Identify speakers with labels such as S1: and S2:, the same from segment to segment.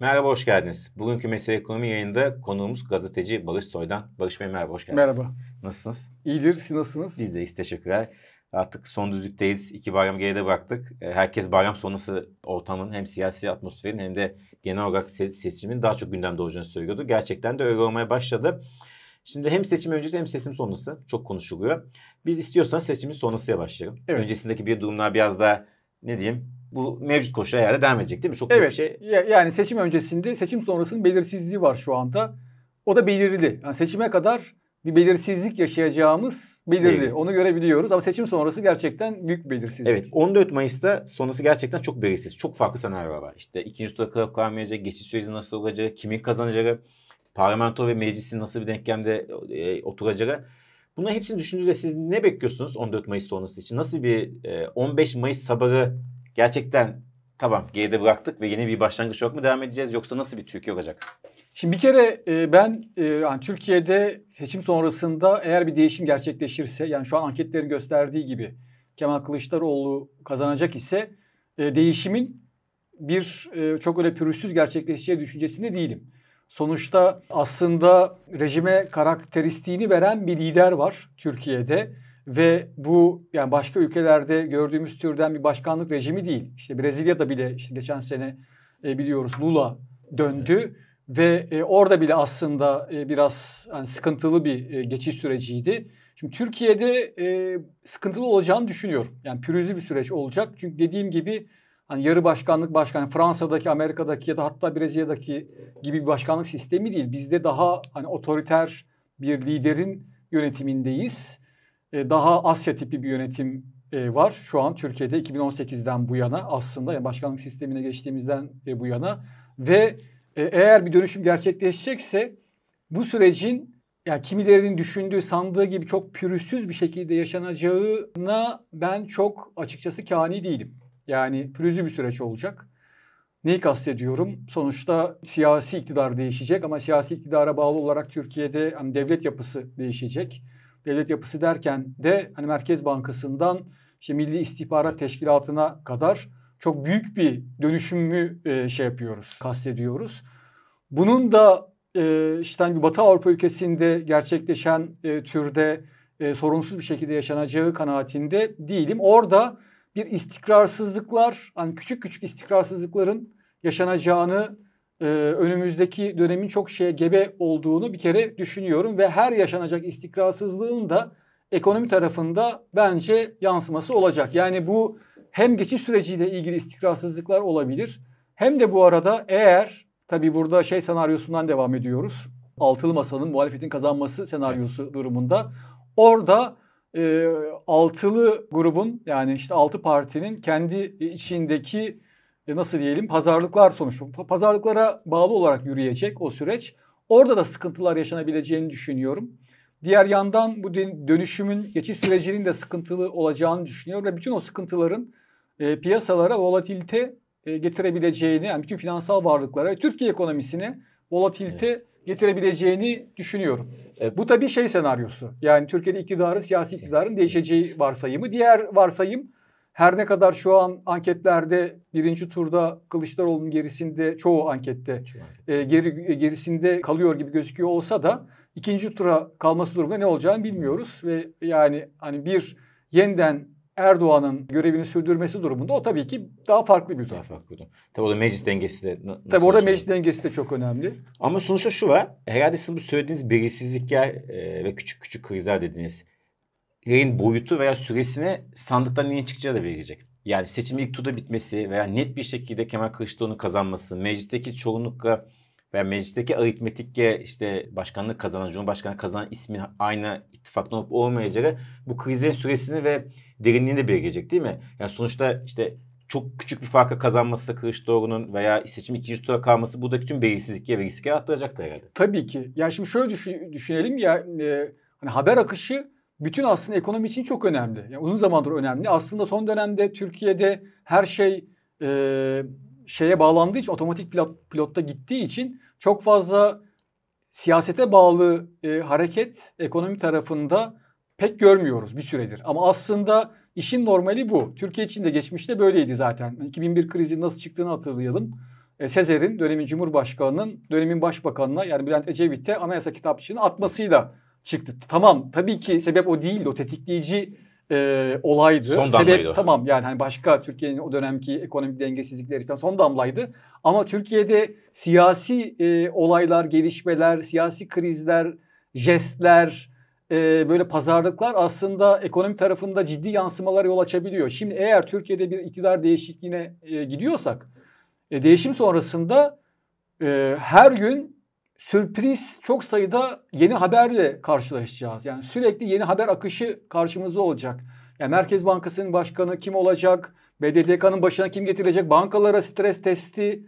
S1: Merhaba, hoş geldiniz. Bugünkü Mesele Ekonomi yayında konuğumuz gazeteci Barış Soydan. Barış Bey merhaba, hoş geldiniz.
S2: Merhaba.
S1: Nasılsınız?
S2: İyidir, siz nasılsınız?
S1: Biz deyiz, teşekkürler. Artık son düzlükteyiz. İki bayram geride bıraktık. E, herkes bayram sonrası ortamın hem siyasi atmosferin hem de genel olarak seçimin daha çok gündemde olacağını söylüyordu. Gerçekten de öyle olmaya başladı. Şimdi hem seçim öncesi hem seçim sonrası çok konuşuluyor. Biz istiyorsanız seçimin sonrasıya başlayalım. Evet. Öncesindeki bir durumlar biraz daha ne diyeyim bu mevcut koşullar herhalde devam edecek değil mi?
S2: Çok evet. şey. Yani seçim öncesinde seçim sonrasının belirsizliği var şu anda. O da belirli. Yani seçime kadar bir belirsizlik yaşayacağımız belirli. Evet. Onu görebiliyoruz ama seçim sonrası gerçekten büyük bir belirsizlik.
S1: Evet 14 Mayıs'ta sonrası gerçekten çok belirsiz. Çok farklı senaryolar var. İşte ikinci tura kalıp kalmayacak, geçiş süreci nasıl olacağı, kimin kazanacağı, parlamento ve meclisin nasıl bir denklemde e, oturacağı. Bunların hepsini düşündüğünüzde siz ne bekliyorsunuz 14 Mayıs sonrası için? Nasıl bir e, 15 Mayıs sabahı gerçekten tamam geride bıraktık ve yeni bir başlangıç yok mu devam edeceğiz yoksa nasıl bir Türkiye olacak?
S2: Şimdi bir kere e, ben e, yani Türkiye'de seçim sonrasında eğer bir değişim gerçekleşirse yani şu an anketlerin gösterdiği gibi Kemal Kılıçdaroğlu kazanacak ise e, değişimin bir e, çok öyle pürüzsüz gerçekleşeceği düşüncesinde değilim. Sonuçta aslında rejime karakteristiğini veren bir lider var Türkiye'de ve bu yani başka ülkelerde gördüğümüz türden bir başkanlık rejimi değil. İşte Brezilya'da bile işte geçen sene e, biliyoruz Lula döndü ve e, orada bile aslında e, biraz hani sıkıntılı bir e, geçiş süreciydi. Şimdi Türkiye'de e, sıkıntılı olacağını düşünüyorum. Yani pürüzlü bir süreç olacak. Çünkü dediğim gibi hani yarı başkanlık başkanı Fransa'daki, Amerika'daki ya da hatta Brezilya'daki gibi bir başkanlık sistemi değil. Bizde daha hani otoriter bir liderin yönetimindeyiz. E, daha Asya tipi bir yönetim e, var şu an Türkiye'de 2018'den bu yana aslında yani başkanlık sistemine geçtiğimizden e, bu yana ve eğer bir dönüşüm gerçekleşecekse bu sürecin yani kimilerinin düşündüğü, sandığı gibi çok pürüzsüz bir şekilde yaşanacağına ben çok açıkçası kani değilim. Yani pürüzlü bir süreç olacak. Neyi kastediyorum? Sonuçta siyasi iktidar değişecek ama siyasi iktidara bağlı olarak Türkiye'de hani devlet yapısı değişecek devlet yapısı derken de hani Merkez Bankası'ndan işte Milli İstihbarat Teşkilatı'na kadar çok büyük bir dönüşümü e, şey yapıyoruz, kastediyoruz. Bunun da e, işte hani Batı Avrupa ülkesinde gerçekleşen e, türde e, sorunsuz bir şekilde yaşanacağı kanaatinde değilim. Orada bir istikrarsızlıklar, hani küçük küçük istikrarsızlıkların yaşanacağını e, önümüzdeki dönemin çok şeye gebe olduğunu bir kere düşünüyorum ve her yaşanacak istikrarsızlığın da ekonomi tarafında bence yansıması olacak. Yani bu hem geçiş süreciyle ilgili istikrarsızlıklar olabilir hem de bu arada eğer tabi burada şey senaryosundan devam ediyoruz. Altılı masanın muhalefetin kazanması senaryosu evet. durumunda orada e, altılı grubun yani işte altı partinin kendi içindeki e, nasıl diyelim pazarlıklar sonuçta. Pazarlıklara bağlı olarak yürüyecek o süreç. Orada da sıkıntılar yaşanabileceğini düşünüyorum. Diğer yandan bu dönüşümün geçiş sürecinin de sıkıntılı olacağını düşünüyorum ve bütün o sıkıntıların e, piyasalara volatilite e, getirebileceğini, yani bütün finansal varlıklara, Türkiye ekonomisine volatilite evet. Getirebileceğini düşünüyorum. Evet. Bu tabii şey senaryosu. Yani Türkiye'de iktidarı, siyasi iktidarın değişeceği varsayımı. Diğer varsayım her ne kadar şu an anketlerde birinci turda Kılıçdaroğlu'nun gerisinde çoğu ankette e, geri, gerisinde kalıyor gibi gözüküyor olsa da ikinci tura kalması durumunda ne olacağını bilmiyoruz ve yani hani bir yeniden Erdoğan'ın görevini sürdürmesi durumunda o tabii ki daha farklı bir durum. Daha farklı durum.
S1: Tabii orada meclis dengesi de nasıl
S2: Tabii orada meclis dengesi de çok önemli.
S1: Ama sonuçta şu var. Herhalde sizin bu söylediğiniz belirsizlikler e, ve küçük küçük krizler dediğiniz yayın boyutu veya süresine sandıktan neyin çıkacağı da verecek. Yani seçim ilk turda bitmesi veya net bir şekilde Kemal Kılıçdaroğlu'nun kazanması, meclisteki çoğunlukla veya meclisteki aritmetikle işte başkanlık kazanan, cumhurbaşkanı kazanan ismin aynı ittifakta olup olmayacağı bu krizin süresini ve derinliğini de belirleyecek değil mi? Yani sonuçta işte çok küçük bir farka kazanması Kılıçdaroğlu'nun veya seçim ikinci tura kalması buradaki tüm belirsizlikleri ve riski arttıracaktır herhalde.
S2: Tabii ki. Ya şimdi şöyle düşün, düşünelim ya e, hani haber akışı bütün aslında ekonomi için çok önemli. Yani uzun zamandır önemli. Aslında son dönemde Türkiye'de her şey e, şeye bağlandığı için otomatik pilot, pilotta gittiği için çok fazla siyasete bağlı e, hareket ekonomi tarafında pek görmüyoruz bir süredir. Ama aslında işin normali bu. Türkiye için de geçmişte böyleydi zaten. 2001 krizi nasıl çıktığını hatırlayalım. e, Sezer'in dönemin Cumhurbaşkanı'nın dönemin Başbakanı'na yani Bülent Ecevit'e anayasa kitapçığını atmasıyla çıktı. Tamam tabii ki sebep o değildi. O tetikleyici e, olaydı.
S1: Son
S2: Sebep
S1: damlaydı o.
S2: tamam yani hani başka Türkiye'nin o dönemki ekonomik dengesizlikleri falan son damlaydı. Ama Türkiye'de siyasi e, olaylar, gelişmeler, siyasi krizler, jestler, e, böyle pazarlıklar aslında ekonomi tarafında ciddi yansımalar yol açabiliyor. Şimdi eğer Türkiye'de bir iktidar değişikliğine e, gidiyorsak e, değişim sonrasında e, her gün sürpriz çok sayıda yeni haberle karşılaşacağız. Yani sürekli yeni haber akışı karşımızda olacak. Yani Merkez Bankası'nın başkanı kim olacak? BDDK'nın başına kim getirecek? Bankalara stres testi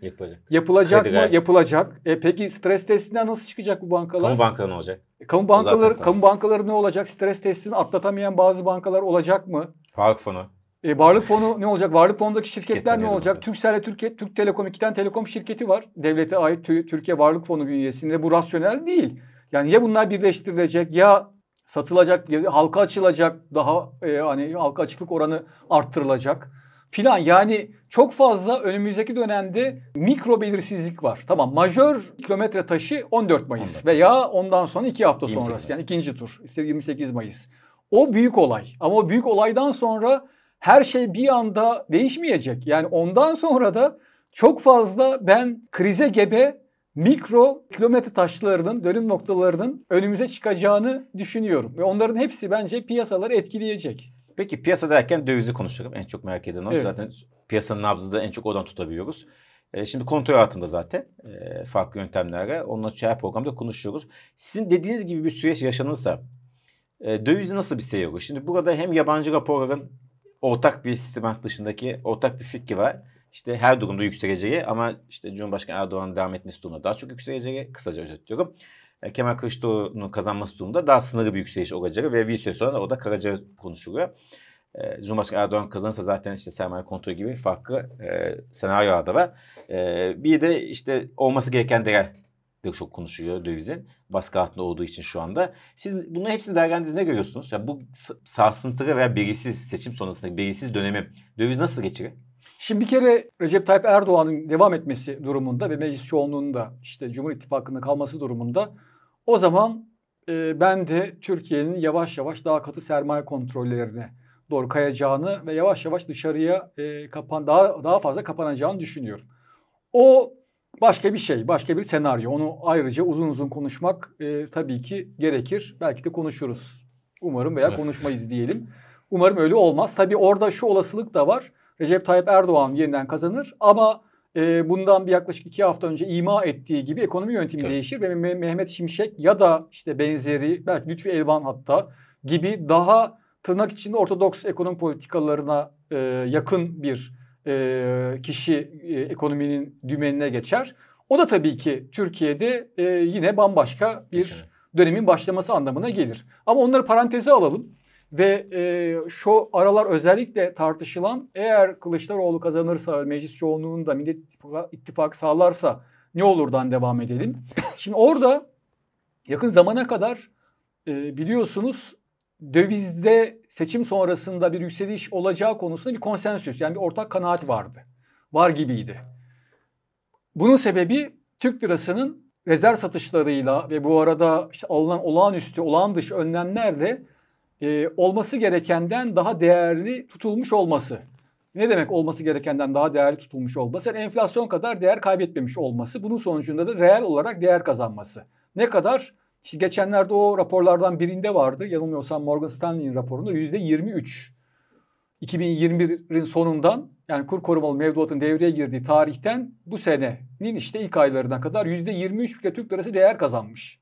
S2: yapılacak
S1: Krediler.
S2: mı? Yapılacak. E peki stres testinden nasıl çıkacak bu bankalar?
S1: Kamu bankaları ne olacak?
S2: E, Kamu bankaları, kamu bankaları ne olacak? Stres testini atlatamayan bazı bankalar olacak mı?
S1: Varlık fonu.
S2: E, varlık fonu ne olacak? Varlık fonundaki şirketler ne olacak? ile Türkiye, Türk Telekom iki tane telekom şirketi var. Devlete ait Tü- Türkiye Varlık Fonu bünyesinde. Bu rasyonel değil. Yani ya bunlar birleştirilecek ya satılacak ya halka açılacak daha e, hani halka açıklık oranı arttırılacak filan. Yani çok fazla önümüzdeki dönemde mikro belirsizlik var. Tamam majör kilometre taşı 14 Mayıs
S1: 14 Mayıs.
S2: veya ondan sonra 2 hafta
S1: 28
S2: sonrası yani
S1: Mayıs.
S2: ikinci tur işte 28 Mayıs. O büyük olay ama o büyük olaydan sonra her şey bir anda değişmeyecek. Yani ondan sonra da çok fazla ben krize gebe mikro kilometre taşlarının, dönüm noktalarının önümüze çıkacağını düşünüyorum. Ve onların hepsi bence piyasaları etkileyecek.
S1: Peki piyasa derken dövizi konuşalım. En çok merak eden o.
S2: Evet.
S1: Zaten piyasanın nabzı da en çok oradan tutabiliyoruz. E, şimdi kontrol altında zaten e, farklı yöntemlerle. Onunla her programda konuşuyoruz. Sizin dediğiniz gibi bir süreç yaşanırsa e, dövizde nasıl bir seyir olur? Şimdi burada hem yabancı raporların ortak bir sistem dışındaki ortak bir fikri var. İşte her durumda yükseleceği ama işte Cumhurbaşkanı Erdoğan'ın devam etmesi durumunda daha çok yükseleceği kısaca özetliyorum. E, Kemal Kılıçdaroğlu'nun kazanması durumunda daha sınırlı bir yükseliş olacağı ve bir süre sonra o da Karaca konuşuluyor. E, Cumhurbaşkanı Erdoğan kazanırsa zaten işte sermaye kontrolü gibi farklı e, senaryolar da var. E, bir de işte olması gereken değer de çok konuşuluyor dövizin. Baskı altında olduğu için şu anda. Siz bunların hepsini değerlendirdiğinizde ne görüyorsunuz? Yani bu sarsıntılı veya belirsiz seçim sonrasındaki belirsiz dönemi döviz nasıl geçirir?
S2: Şimdi bir kere Recep Tayyip Erdoğan'ın devam etmesi durumunda ve meclis çoğunluğunun da işte Cumhur İttifakı'nda kalması durumunda o zaman e, ben de Türkiye'nin yavaş yavaş daha katı sermaye kontrollerine doğru kayacağını ve yavaş yavaş dışarıya e, kapan daha daha fazla kapanacağını düşünüyorum. O başka bir şey, başka bir senaryo. Onu ayrıca uzun uzun konuşmak e, tabii ki gerekir. Belki de konuşuruz. Umarım veya
S1: Evet.
S2: konuşmayız diyelim. Umarım öyle olmaz. Tabii orada şu olasılık da var. Recep Tayyip Erdoğan yeniden kazanır ama e, bundan bir yaklaşık iki hafta önce ima ettiği gibi ekonomi yönetimi
S1: Tabii.
S2: değişir ve Me- Mehmet Şimşek ya da işte benzeri belki Lütfi Elvan hatta gibi daha tırnak içinde ortodoks ekonomi politikalarına e, yakın bir e, kişi e, ekonominin dümenine geçer. O da tabii ki Türkiye'de e, yine bambaşka bir dönemin başlaması anlamına gelir. Ama onları paranteze alalım ve e, şu aralar özellikle tartışılan eğer Kılıçdaroğlu kazanırsa meclis çoğunluğunu da Millet İttifakı, İttifakı sağlarsa ne olurdan devam edelim. Şimdi orada yakın zamana kadar e, biliyorsunuz dövizde seçim sonrasında bir yükseliş olacağı konusunda bir konsensüs yani bir ortak kanaat vardı. Var gibiydi. Bunun sebebi Türk lirasının rezerv satışlarıyla ve bu arada işte alınan olağanüstü, olağan dışı önlemlerle e, olması gerekenden daha değerli tutulmuş olması. Ne demek olması gerekenden daha değerli tutulmuş olması? Yani enflasyon kadar değer kaybetmemiş olması. Bunun sonucunda da reel olarak değer kazanması. Ne kadar? İşte geçenlerde o raporlardan birinde vardı. Yanılmıyorsam Morgan Stanley'in raporunda yüzde 23. 2021'in sonundan yani kur korumalı mevduatın devreye girdiği tarihten bu senenin işte ilk aylarına kadar yüzde 23 ülke Türk lirası değer kazanmış.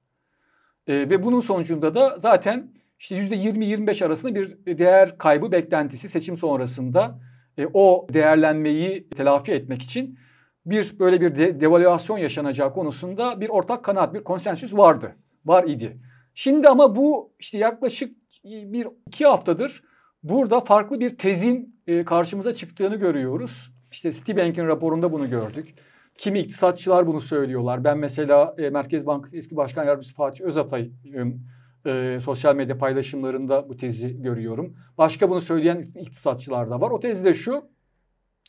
S2: Ee, ve bunun sonucunda da zaten işte yüzde 20-25 arasında bir değer kaybı beklentisi seçim sonrasında e, o değerlenmeyi telafi etmek için bir böyle bir de, devalüasyon yaşanacağı konusunda bir ortak kanaat, bir konsensüs vardı. Var idi. Şimdi ama bu işte yaklaşık bir iki haftadır burada farklı bir tezin e, karşımıza çıktığını görüyoruz. İşte Citibank'in raporunda bunu gördük. Kimi iktisatçılar bunu söylüyorlar. Ben mesela e, Merkez Bankası eski Başkan Yardımcısı Fatih Özatay'ın e, sosyal medya paylaşımlarında bu tezi görüyorum. Başka bunu söyleyen iktisatçılar da var. O tezi de şu.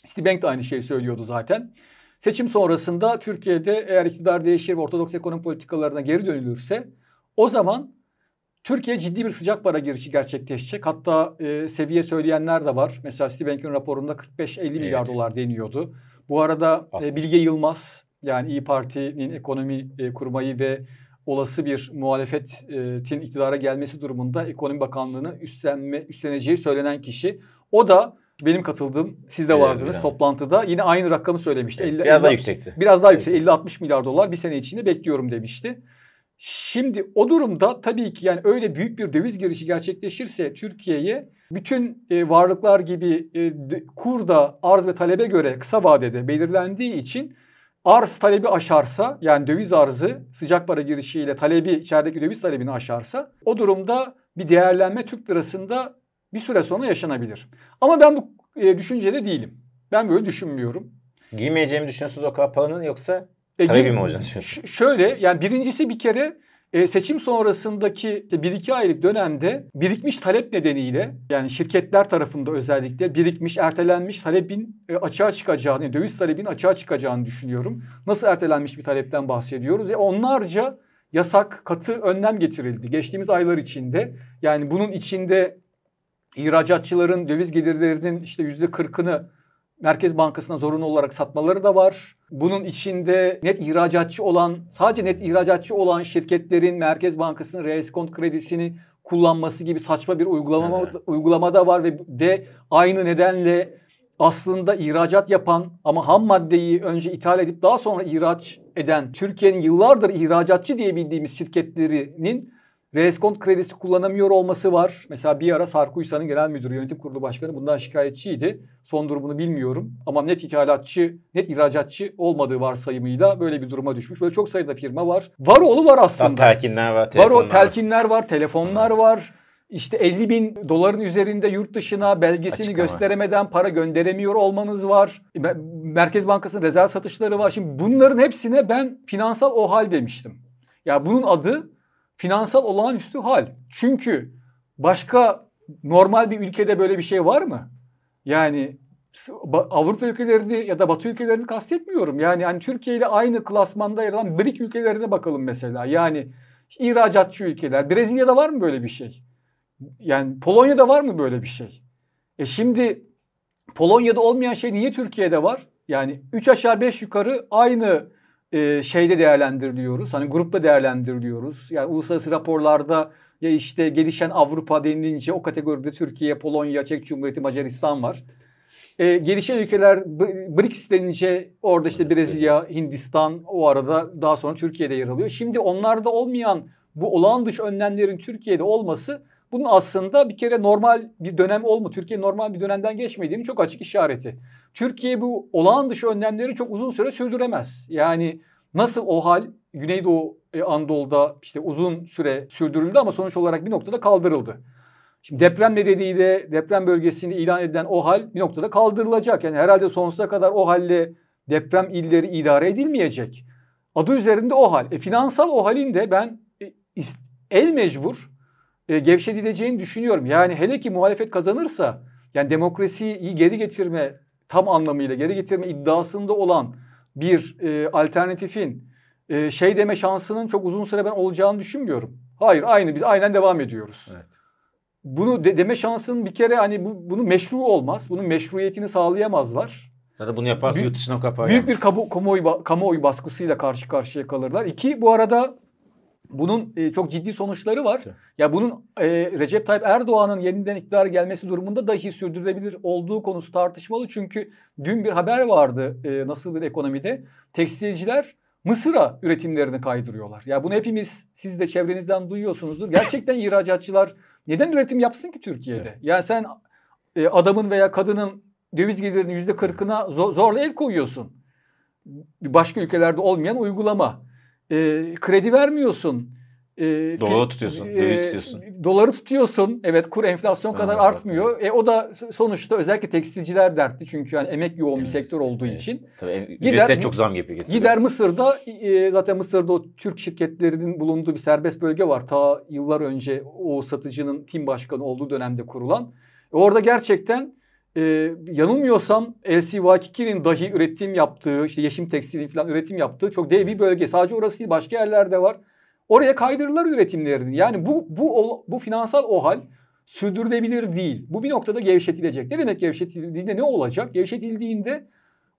S2: Citibank de aynı şeyi söylüyordu zaten. Seçim sonrasında Türkiye'de eğer iktidar değişir ve ortodoks ekonomi politikalarına geri dönülürse o zaman Türkiye ciddi bir sıcak para girişi gerçekleşecek. Hatta e, seviye söyleyenler de var. Mesela Citibank'in raporunda 45-50 evet. milyar dolar deniyordu. Bu arada e, Bilge Yılmaz yani İyi Parti'nin ekonomi e, kurmayı ve olası bir muhalefetin iktidara gelmesi durumunda Ekonomi Bakanlığı'nı üstlenme, üstleneceği söylenen kişi. O da benim katıldığım, siz de vardınız evet, toplantıda. Yine aynı rakamı söylemişti.
S1: Evet, 50, biraz 50, daha yüksekti.
S2: Biraz daha yüksek. 50-60 milyar dolar bir sene içinde bekliyorum demişti. Şimdi o durumda tabii ki yani öyle büyük bir döviz girişi gerçekleşirse Türkiye'ye bütün e, varlıklar gibi e, kurda arz ve talebe göre kısa vadede belirlendiği için arz talebi aşarsa yani döviz arzı sıcak para girişiyle talebi içerideki döviz talebini aşarsa o durumda bir değerlenme Türk lirasında bir süre sonra yaşanabilir. Ama ben bu e, düşüncede değilim. Ben böyle düşünmüyorum.
S1: Giymeyeceğimi düşünüyorsunuz o kadar paranın yoksa e, talebi mi düşünüyorsunuz?
S2: Şöyle yani birincisi bir kere e, seçim sonrasındaki işte 1-2 aylık dönemde birikmiş talep nedeniyle yani şirketler tarafında özellikle birikmiş, ertelenmiş talebin e, açığa çıkacağını, yani döviz talebin açığa çıkacağını düşünüyorum. Nasıl ertelenmiş bir talepten bahsediyoruz? E, onlarca yasak, katı önlem getirildi geçtiğimiz aylar içinde. Yani bunun içinde ihracatçıların döviz gelirlerinin işte yüzde kırkını Merkez Bankası'na zorunlu olarak satmaları da var. Bunun içinde net ihracatçı olan, sadece net ihracatçı olan şirketlerin Merkez Bankası'nın reeskont kredisini kullanması gibi saçma bir uygulama evet. uygulama da var ve de aynı nedenle aslında ihracat yapan ama ham maddeyi önce ithal edip daha sonra ihraç eden Türkiye'nin yıllardır ihracatçı diye bildiğimiz şirketlerinin Reskont kredisi kullanamıyor olması var. Mesela bir ara Sarkuysa'nın genel müdürü, yönetim kurulu başkanı bundan şikayetçiydi. Son durumunu bilmiyorum. Ama net ithalatçı, net ihracatçı olmadığı varsayımıyla böyle bir duruma düşmüş. Böyle çok sayıda firma var. Var oğlu var aslında.
S1: telkinler var, telefonlar
S2: var. O, telkinler var, telefonlar var. İşte 50 bin doların üzerinde yurt dışına belgesini Açıklama. gösteremeden para gönderemiyor olmanız var. Merkez Bankası'nın rezerv satışları var. Şimdi bunların hepsine ben finansal o hal demiştim. Ya bunun adı finansal olağanüstü hal. Çünkü başka normal bir ülkede böyle bir şey var mı? Yani Avrupa ülkelerini ya da Batı ülkelerini kastetmiyorum. Yani hani Türkiye ile aynı klasmanda yer alan BRIC ülkelerine bakalım mesela. Yani işte ihracatçı ülkeler. Brezilya'da var mı böyle bir şey? Yani Polonya'da var mı böyle bir şey? E şimdi Polonya'da olmayan şey niye Türkiye'de var? Yani 3 aşağı 5 yukarı aynı e, şeyde değerlendiriliyoruz. Hani grupta değerlendiriliyoruz. Yani uluslararası raporlarda ya işte gelişen Avrupa denilince o kategoride Türkiye, Polonya, Çek Cumhuriyeti, Macaristan var. E, gelişen ülkeler BRICS denince orada işte Brezilya, Hindistan o arada daha sonra Türkiye'de yer alıyor. Şimdi onlarda olmayan bu olağan dışı önlemlerin Türkiye'de olması bunun aslında bir kere normal bir dönem olma, Türkiye normal bir dönemden geçmediğinin çok açık işareti. Türkiye bu olağan dışı önlemleri çok uzun süre sürdüremez. Yani nasıl o hal Güneydoğu e, Anadolu'da işte uzun süre sürdürüldü ama sonuç olarak bir noktada kaldırıldı. Şimdi deprem nedeniyle deprem bölgesinde ilan edilen o hal bir noktada kaldırılacak. Yani herhalde sonsuza kadar o halle deprem illeri idare edilmeyecek. Adı üzerinde o hal. E, finansal o halin de ben e, el mecbur e, gevşetileceğini düşünüyorum. Yani hele ki muhalefet kazanırsa yani demokrasiyi geri getirme tam anlamıyla geri getirme iddiasında olan bir e, alternatifin e, şey deme şansının çok uzun süre ben olacağını düşünmüyorum. Hayır aynı biz aynen devam ediyoruz. Evet. Bunu de, deme şansının bir kere hani bu, bunun meşru olmaz. Bunun meşruiyetini sağlayamazlar.
S1: Zaten bunu yaparsa yurt dışına kapar.
S2: Büyük bir kamu, kamuoyu, kamuoyu baskısıyla karşı karşıya kalırlar. İki bu arada bunun e, çok ciddi sonuçları var. Evet. Ya bunun e, Recep Tayyip Erdoğan'ın yeniden iktidara gelmesi durumunda dahi sürdürülebilir olduğu konusu tartışmalı. Çünkü dün bir haber vardı e, nasıl bir ekonomide. Tekstilciler Mısır'a üretimlerini kaydırıyorlar. Ya bunu hepimiz siz de çevrenizden duyuyorsunuzdur. Gerçekten ihracatçılar neden üretim yapsın ki Türkiye'de? Evet. Yani sen e, adamın veya kadının döviz gelirinin yüzde kırkına zorla el koyuyorsun. Başka ülkelerde olmayan uygulama e, kredi vermiyorsun.
S1: E, doları tutuyorsun, e, döviz tutuyorsun.
S2: Doları tutuyorsun. Evet kur enflasyon kadar ha, artmıyor. Evet. E, o da sonuçta özellikle tekstilciler dertli çünkü yani emek yoğun evet, bir sektör olduğu evet. için.
S1: Tabii gider, çok zam yapıyor.
S2: Gider Mısır'da e, zaten Mısır'da o Türk şirketlerinin bulunduğu bir serbest bölge var. Ta yıllar önce o satıcının tim başkanı olduğu dönemde kurulan. E, orada gerçekten e, yanılmıyorsam LC-Wakiki'nin dahi üretim yaptığı, işte Yeşim Tekstil'in falan üretim yaptığı çok dev bir bölge. Sadece orası değil başka yerlerde var. Oraya kaydırırlar üretimlerini. Yani bu bu bu finansal OHAL sürdürülebilir değil. Bu bir noktada gevşetilecek. Ne demek gevşetildiğinde ne olacak? Gevşetildiğinde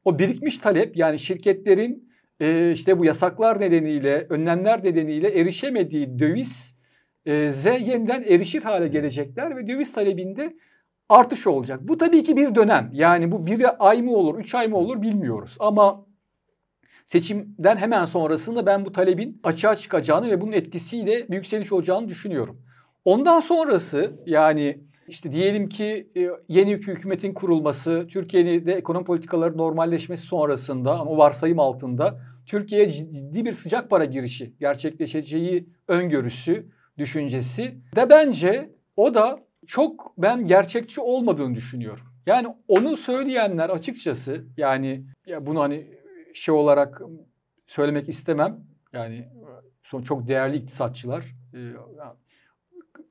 S2: o birikmiş talep yani şirketlerin e, işte bu yasaklar nedeniyle, önlemler nedeniyle erişemediği döviz e, yeniden erişir hale gelecekler ve döviz talebinde artış olacak. Bu tabii ki bir dönem. Yani bu bir ay mı olur, üç ay mı olur bilmiyoruz. Ama seçimden hemen sonrasında ben bu talebin açığa çıkacağını ve bunun etkisiyle bir yükseliş olacağını düşünüyorum. Ondan sonrası yani işte diyelim ki e, yeni hükümetin kurulması, Türkiye'de ekonomi politikaları normalleşmesi sonrasında ama varsayım altında Türkiye'ye ciddi bir sıcak para girişi gerçekleşeceği öngörüsü, düşüncesi de bence o da çok ben gerçekçi olmadığını düşünüyorum. Yani onu söyleyenler açıkçası yani ya bunu hani şey olarak söylemek istemem. Yani son çok değerli iktisatçılar e,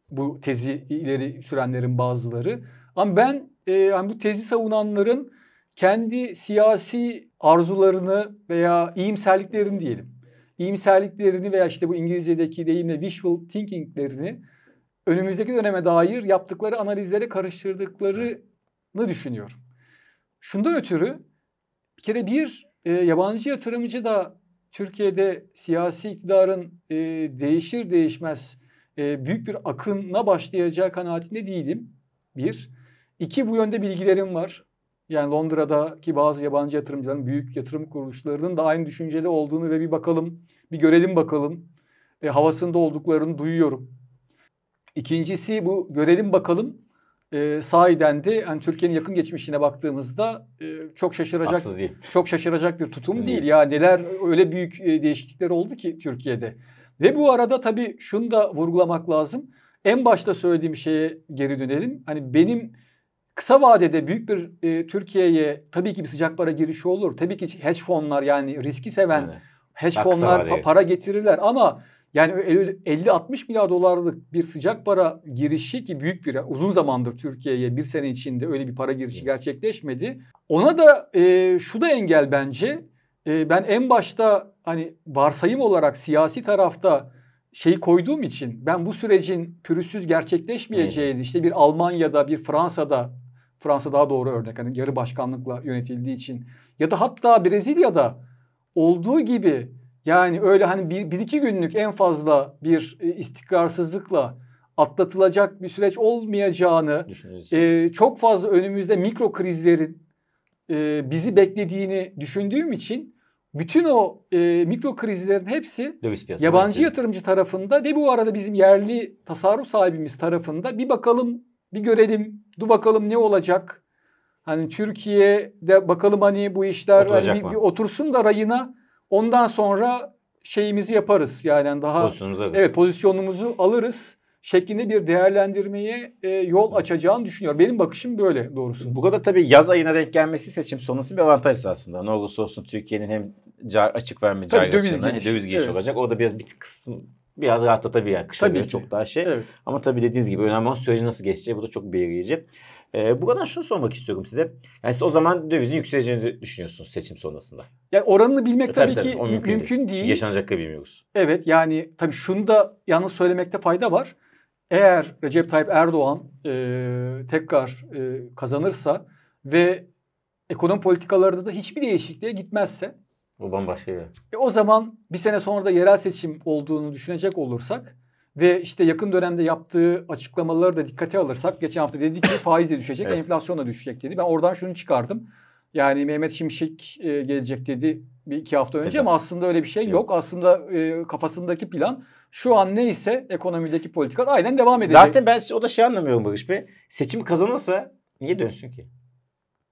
S2: bu tezi ileri sürenlerin bazıları. Ama ben e, yani bu tezi savunanların kendi siyasi arzularını veya iyimserliklerini diyelim. İyimserliklerini veya işte bu İngilizce'deki deyimle wishful thinking'lerini önümüzdeki döneme dair yaptıkları analizlere karıştırdıklarını düşünüyorum. Şundan ötürü bir kere bir e, yabancı yatırımcı da Türkiye'de siyasi iktidarın e, değişir değişmez e, büyük bir akına başlayacağı kanaatinde değilim. Bir. İki bu yönde bilgilerim var. Yani Londra'daki bazı yabancı yatırımcıların, büyük yatırım kuruluşlarının da aynı düşünceli olduğunu ve bir bakalım, bir görelim bakalım. E, havasında olduklarını duyuyorum. İkincisi bu görelim bakalım e, sahiden de yani Türkiye'nin yakın geçmişine baktığımızda e, çok şaşıracak çok şaşıracak bir tutum değil. değil. Ya neler öyle büyük e, değişiklikler oldu ki Türkiye'de. Ve bu arada tabii şunu da vurgulamak lazım. En başta söylediğim şeye geri dönelim. Hani benim kısa vadede büyük bir e, Türkiye'ye tabii ki bir sıcak para girişi olur. Tabii ki hedge fonlar yani riski seven evet. hedge Bak, fonlar pa- para getirirler ama yani 50-60 milyar dolarlık bir sıcak para girişi ki büyük bir uzun zamandır Türkiye'ye bir sene içinde öyle bir para girişi gerçekleşmedi. Ona da e, şu da engel bence. E, ben en başta hani varsayım olarak siyasi tarafta şeyi koyduğum için ben bu sürecin pürüzsüz gerçekleşmeyeceğini işte bir Almanya'da bir Fransa'da Fransa daha doğru örnek hani yarı başkanlıkla yönetildiği için ya da hatta Brezilya'da olduğu gibi yani öyle hani bir, bir iki günlük en fazla bir e, istikrarsızlıkla atlatılacak bir süreç olmayacağını, e, çok fazla önümüzde mikro krizlerin e, bizi beklediğini düşündüğüm için bütün o e, mikro krizlerin hepsi yabancı yatırımcı tarafında ve bu arada bizim yerli tasarruf sahibimiz tarafında bir bakalım, bir görelim, dur bakalım ne olacak. Hani Türkiye'de bakalım hani bu işler hani bir, bir otursun da rayına Ondan sonra şeyimizi yaparız. Yani daha pozisyonumuzu alırız. Evet, pozisyonumuzu alırız şeklinde bir değerlendirmeye e, yol açacağını düşünüyorum. Benim bakışım böyle doğrusu.
S1: Bu kadar tabii yaz ayına denk gelmesi seçim sonrası bir avantaj aslında. Ne olursa olsun Türkiye'nin hem car, açık verme cari döviz açığından giriş, döviz giriş evet. olacak. Orada biraz bir kısım biraz rahatlatabilir. Kışa göre çok daha şey. Evet. Ama tabii dediğiniz gibi önemli olan süreci nasıl geçeceği. Bu da çok belirleyici. E, buradan şunu sormak istiyorum size. Yani siz o zaman dövizin yükseleceğini düşünüyorsunuz seçim sonrasında.
S2: Yani oranını bilmek e, tabii, tabii, ki tabii, mümkün, mümkün değil. değil. Çünkü
S1: yaşanacak bilmiyoruz.
S2: Evet yani tabii şunu da yalnız söylemekte fayda var. Eğer Recep Tayyip Erdoğan e, tekrar e, kazanırsa ve ekonomi politikalarında da hiçbir değişikliğe gitmezse
S1: bu bambaşka bir.
S2: E, o zaman bir sene sonra da yerel seçim olduğunu düşünecek olursak ve işte yakın dönemde yaptığı açıklamaları da dikkate alırsak geçen hafta dedi ki faiz de düşecek, evet. enflasyon da düşecek dedi. Ben oradan şunu çıkardım. Yani Mehmet Şimşek e, gelecek dedi bir iki hafta önce Teşekkür. ama aslında öyle bir şey yok. yok. Aslında e, kafasındaki plan şu an neyse ekonomideki politikalar aynen devam edecek.
S1: Zaten ben o da şey anlamıyorum Barış Bey. Seçim kazanırsa niye dönsün ki?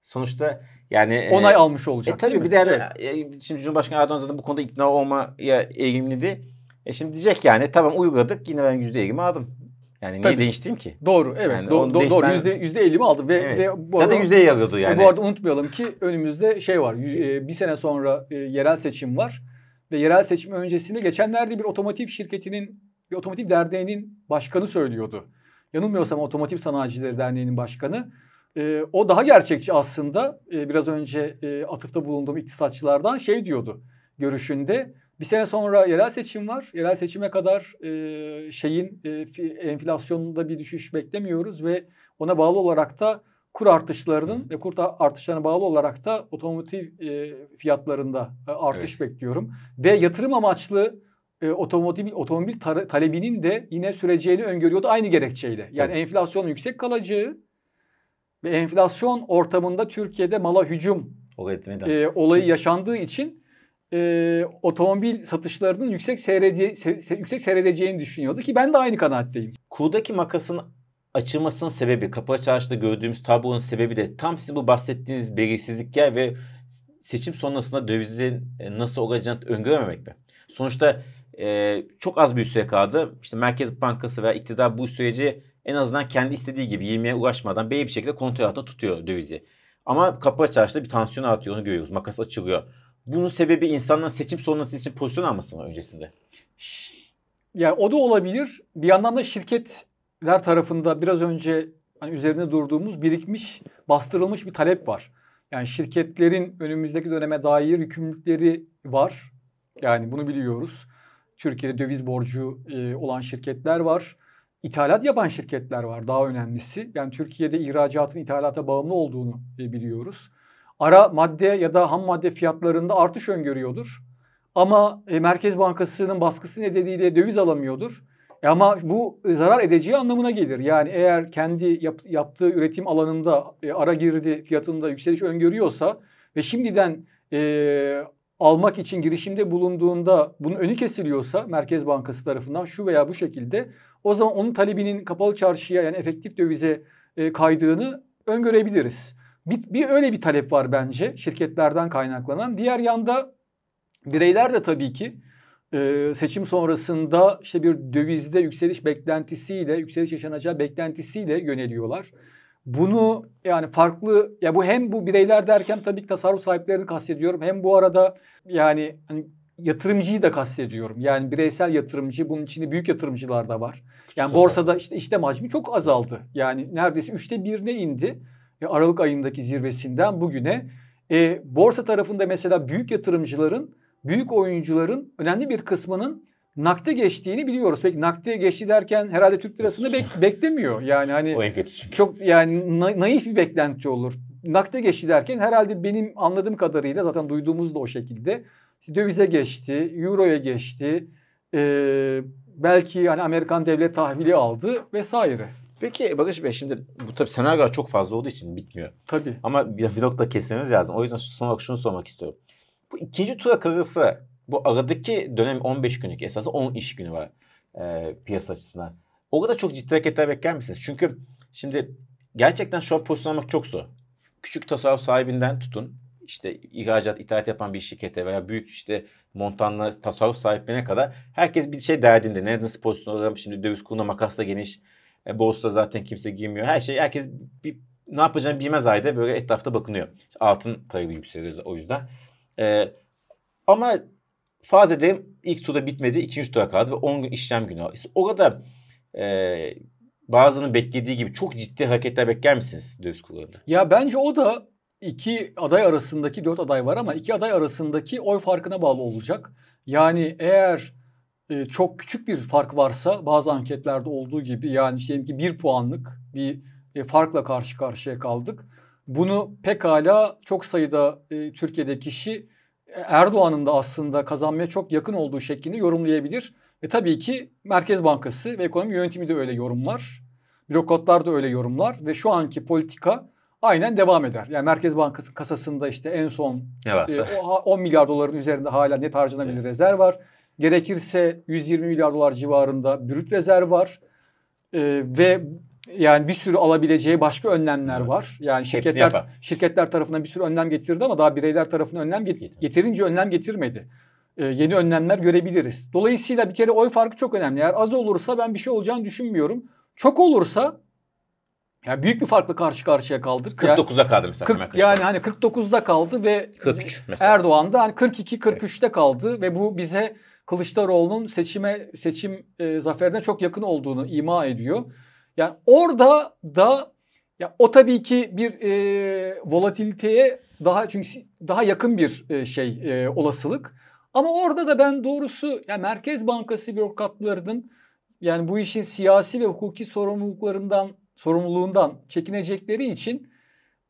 S1: Sonuçta yani
S2: onay e, almış olacak.
S1: E tabii bir de yani, evet. şimdi Cumhurbaşkanı Erdoğan zaten bu konuda ikna olmaya eğilimliydi. E şimdi diyecek yani tamam uyguladık yine ben yüzde 20 aldım. Yani niye Tabii. değiştireyim ki?
S2: Doğru evet yani do- do- doğru yüzde yüzde elli mi aldım ve, evet.
S1: ve bu zaten yüzde alıyordu yani.
S2: Bu arada unutmayalım ki önümüzde şey var e, bir sene sonra e, yerel seçim var ve yerel seçim öncesinde geçenlerde bir otomotiv şirketinin bir otomotiv derneğinin başkanı söylüyordu. Yanılmıyorsam Otomotiv Sanayicileri Derneği'nin başkanı e, o daha gerçekçi aslında. E, biraz önce e, atıfta bulunduğum iktisatçılardan şey diyordu görüşünde. Bir sene sonra yerel seçim var. Yerel seçime kadar e, şeyin e, enflasyonunda bir düşüş beklemiyoruz ve ona bağlı olarak da kur artışlarının ve kur artışlarına bağlı olarak da otomotiv e, fiyatlarında e, artış evet. bekliyorum. Ve yatırım amaçlı e, otomobil otomobil talebinin de yine süreceğini öngörüyordu aynı gerekçeyle. Yani Tabii. enflasyonun yüksek kalacağı ve enflasyon ortamında Türkiye'de mala hücum e, olayı yaşandığı için e, otomobil satışlarının yüksek seyrede, se, yüksek seyredeceğini düşünüyordu ki ben de aynı kanaatteyim.
S1: Kurdaki makasın açılmasının sebebi, kapalı çarşıda gördüğümüz tablonun sebebi de tam sizin bu bahsettiğiniz belirsizlikler ve seçim sonrasında dövizin e, nasıl olacağını öngörememek mi? Sonuçta e, çok az bir süre kaldı. İşte Merkez Bankası veya iktidar bu süreci en azından kendi istediği gibi 20'ye ulaşmadan belli bir şekilde kontrol altında tutuyor dövizi. Ama kapalı çarşıda bir tansiyon artıyor onu görüyoruz. Makas açılıyor. Bunun sebebi insanların seçim sonrası için pozisyon alması mı öncesinde?
S2: Yani o da olabilir. Bir yandan da şirketler tarafında biraz önce hani üzerinde durduğumuz birikmiş, bastırılmış bir talep var. Yani şirketlerin önümüzdeki döneme dair yükümlülükleri var. Yani bunu biliyoruz. Türkiye'de döviz borcu e, olan şirketler var. İthalat yapan şirketler var daha önemlisi. Yani Türkiye'de ihracatın ithalata bağımlı olduğunu e, biliyoruz. Ara madde ya da ham madde fiyatlarında artış öngörüyordur. Ama e, Merkez Bankası'nın baskısı nedeniyle döviz alamıyordur. E ama bu zarar edeceği anlamına gelir. Yani eğer kendi yap, yaptığı üretim alanında e, ara girdi fiyatında yükseliş öngörüyorsa ve şimdiden e, almak için girişimde bulunduğunda bunun önü kesiliyorsa Merkez Bankası tarafından şu veya bu şekilde o zaman onun talebinin kapalı çarşıya yani efektif dövize e, kaydığını öngörebiliriz. Bir, bir öyle bir talep var bence şirketlerden kaynaklanan. Diğer yanda bireyler de tabii ki e, seçim sonrasında işte bir dövizde yükseliş beklentisiyle, yükseliş yaşanacağı beklentisiyle yöneliyorlar. Bunu yani farklı ya bu hem bu bireyler derken tabii ki tasarruf sahiplerini kastediyorum. Hem bu arada yani hani yatırımcıyı da kastediyorum. Yani bireysel yatırımcı bunun içinde büyük yatırımcılar da var. Yani borsada işte işlem hacmi çok azaldı. Yani neredeyse üçte birine indi. E, Aralık ayındaki zirvesinden bugüne. E, borsa tarafında mesela büyük yatırımcıların, büyük oyuncuların önemli bir kısmının nakde geçtiğini biliyoruz. Peki nakde geçti derken herhalde Türk lirasını bek- beklemiyor. Yani hani çok yani na- naif bir beklenti olur. Nakde geçti derken herhalde benim anladığım kadarıyla zaten duyduğumuz da o şekilde. dövize geçti, euroya geçti. Ee, belki hani Amerikan devlet tahvili aldı vesaire.
S1: Peki Barış Bey şimdi bu tabii senaryolar çok fazla olduğu için bitmiyor.
S2: Tabii.
S1: Ama bir vlogda kesmemiz lazım. O yüzden son olarak şunu sormak istiyorum. Bu ikinci tura kalırsa bu aradaki dönem 15 günlük esası 10 iş günü var e, piyasa açısından. Orada çok ciddi hareketler bekler misiniz? Çünkü şimdi gerçekten şu an pozisyon almak çok zor. Küçük tasarruf sahibinden tutun işte ihracat, ithalat yapan bir şirkete veya büyük işte montanlı tasarruf sahiplerine kadar herkes bir şey derdinde. Ne nasıl pozisyon alalım şimdi döviz kuruna makas da geniş. E, borsada zaten kimse girmiyor. Her şey herkes bir, ne yapacağını bilmez ayda böyle etrafta bakınıyor. Altın talebi yükseliyor o yüzden. E, ama faz edelim ilk turda bitmedi. ikinci tura kaldı ve 10 gün işlem günü. İşte orada e, bazılarının beklediği gibi çok ciddi hareketler bekler misiniz döviz kurlarında?
S2: Ya bence o da iki aday arasındaki dört aday var ama iki aday arasındaki oy farkına bağlı olacak. Yani eğer e, çok küçük bir fark varsa bazı anketlerde olduğu gibi yani diyelim ki bir puanlık bir e, farkla karşı karşıya kaldık. Bunu pekala çok sayıda e, Türkiye'de kişi Erdoğan'ın da aslında kazanmaya çok yakın olduğu şeklinde yorumlayabilir. Ve tabii ki Merkez Bankası ve ekonomi yönetimi de öyle yorumlar. Bürokratlar da öyle yorumlar ve şu anki politika aynen devam eder. Yani Merkez Bankası kasasında işte en son e, 10 milyar doların üzerinde hala net harcanabilir evet. rezerv var. Gerekirse 120 milyar dolar civarında brüt rezerv var. E, ve yani bir sürü alabileceği başka önlemler evet. var. Yani şirketler şirketler tarafından bir sürü önlem getirdi ama daha bireyler tarafından önlem get- yeterince önlem getirmedi. Ee, yeni önlemler görebiliriz. Dolayısıyla bir kere oy farkı çok önemli. Eğer az olursa ben bir şey olacağını düşünmüyorum. Çok olursa yani büyük bir farkla karşı karşıya kaldık.
S1: 49'da kaldı mesela.
S2: 40, yani hani 49'da kaldı ve
S1: 43 mesela.
S2: Erdoğan da hani 42 43'te evet. kaldı ve bu bize Kılıçdaroğlu'nun seçime seçim e, zaferine çok yakın olduğunu ima ediyor. Yani orada da Ya o tabii ki bir e, volatiliteye daha çünkü daha yakın bir e, şey e, olasılık. Ama orada da ben doğrusu yani Merkez Bankası bürokratlarının yani bu işin siyasi ve hukuki sorumluluklarından sorumluluğundan çekinecekleri için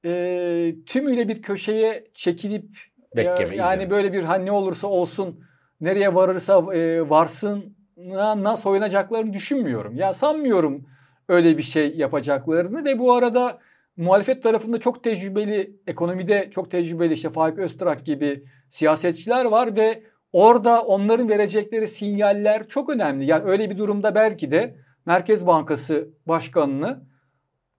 S2: e, tümüyle bir köşeye çekilip
S1: Bekleme,
S2: yani
S1: izleme.
S2: böyle bir hani ne olursa olsun nereye varırsa e, varsın na soyunacaklarını düşünmüyorum. Ya sanmıyorum öyle bir şey yapacaklarını ve bu arada muhalefet tarafında çok tecrübeli, ekonomide çok tecrübeli işte Faik Öztürk gibi siyasetçiler var ve orada onların verecekleri sinyaller çok önemli. Yani öyle bir durumda belki de Merkez Bankası Başkanı'nı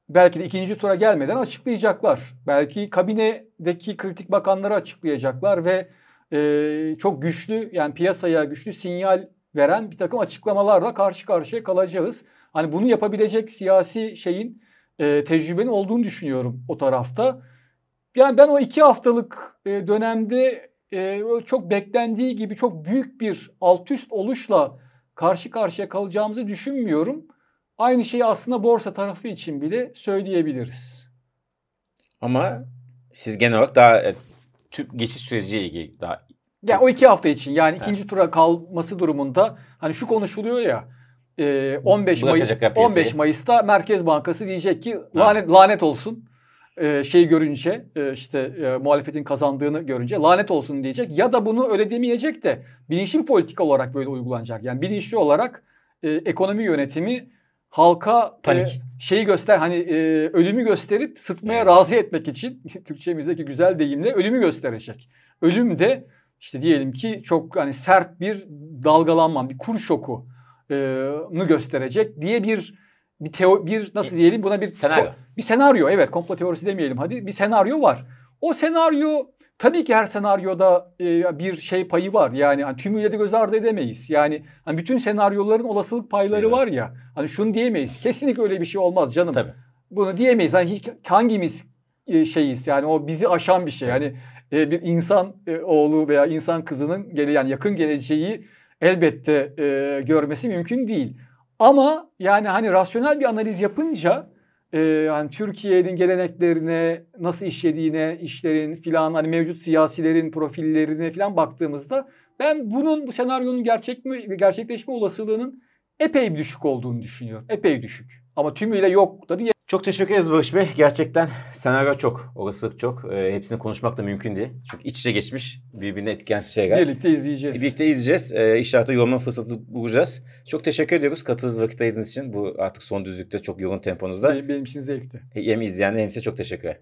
S2: belki de ikinci tura gelmeden açıklayacaklar. Belki kabinedeki kritik bakanları açıklayacaklar ve e, çok güçlü yani piyasaya güçlü sinyal veren bir takım açıklamalarla karşı karşıya kalacağız. Hani bunu yapabilecek siyasi şeyin e, tecrübenin olduğunu düşünüyorum o tarafta. Yani ben o iki haftalık e, dönemde e, çok beklendiği gibi çok büyük bir alt üst oluşla karşı karşıya kalacağımızı düşünmüyorum. Aynı şeyi aslında borsa tarafı için bile söyleyebiliriz.
S1: Ama siz genel olarak daha tüm geçiş süreciyle ilgili daha
S2: Ya o iki hafta için yani ikinci tura kalması durumunda hani şu konuşuluyor ya e, 15 Mayıs
S1: Bırakacaklar piyasayı.
S2: 15 Mayıs'ta Merkez Bankası diyecek ki lanet lanet olsun. E, şey görünce e, işte e, muhalefetin kazandığını görünce lanet olsun diyecek ya da bunu öyle demeyecek de bilinçli bir politika olarak böyle uygulanacak. Yani bilinçli olarak e, ekonomi yönetimi halka e,
S1: Panik.
S2: şeyi göster hani e, ölümü gösterip sıtmaya
S1: Evet.
S2: razı etmek için Türkçemizdeki güzel deyimle ölümü gösterecek. Ölüm de işte diyelim ki çok hani sert bir dalgalanma, bir kur şoku e, mu gösterecek diye bir bir teo bir nasıl diyelim buna bir
S1: Senaryo.
S2: bir senaryo evet komplo teorisi demeyelim hadi bir senaryo var. O senaryo tabii ki her senaryoda e, bir şey payı var. Yani hani tümüyle de göz ardı edemeyiz. Yani hani bütün senaryoların olasılık payları
S1: Evet.
S2: var ya. Hani şunu diyemeyiz. Kesinlikle öyle bir şey olmaz canım.
S1: tabii.
S2: Bunu diyemeyiz. Hani hangimiz e, şeyiz yani o bizi aşan bir şey.
S1: Tabii.
S2: Yani e, bir insan e, oğlu veya insan kızının gele yani yakın geleceği elbette e, görmesi mümkün değil. Ama yani hani rasyonel bir analiz yapınca e, yani Türkiye'nin geleneklerine nasıl işlediğine, işlerin filan hani mevcut siyasilerin profillerine filan baktığımızda ben bunun bu senaryonun gerçek mi gerçekleşme olasılığının epey düşük olduğunu düşünüyorum. Epey düşük. Ama tümüyle yok da diye
S1: Çok teşekkür ederiz Barış Bey. Gerçekten senaryo çok, olasılık çok. Ee, hepsini konuşmak da mümkün değil. Çünkü iç içe geçmiş birbirine etkensiz şeyler.
S2: birlikte izleyeceğiz.
S1: Birlikte izleyeceğiz. Ee, inşallah yorma fırsatı bulacağız. Çok teşekkür ediyoruz katıldığınız vakit ayırdığınız için. Bu artık son düzlükte çok yoğun temponuzda.
S2: Benim, için zevkti.
S1: Hem izleyenler hem size çok teşekkürler.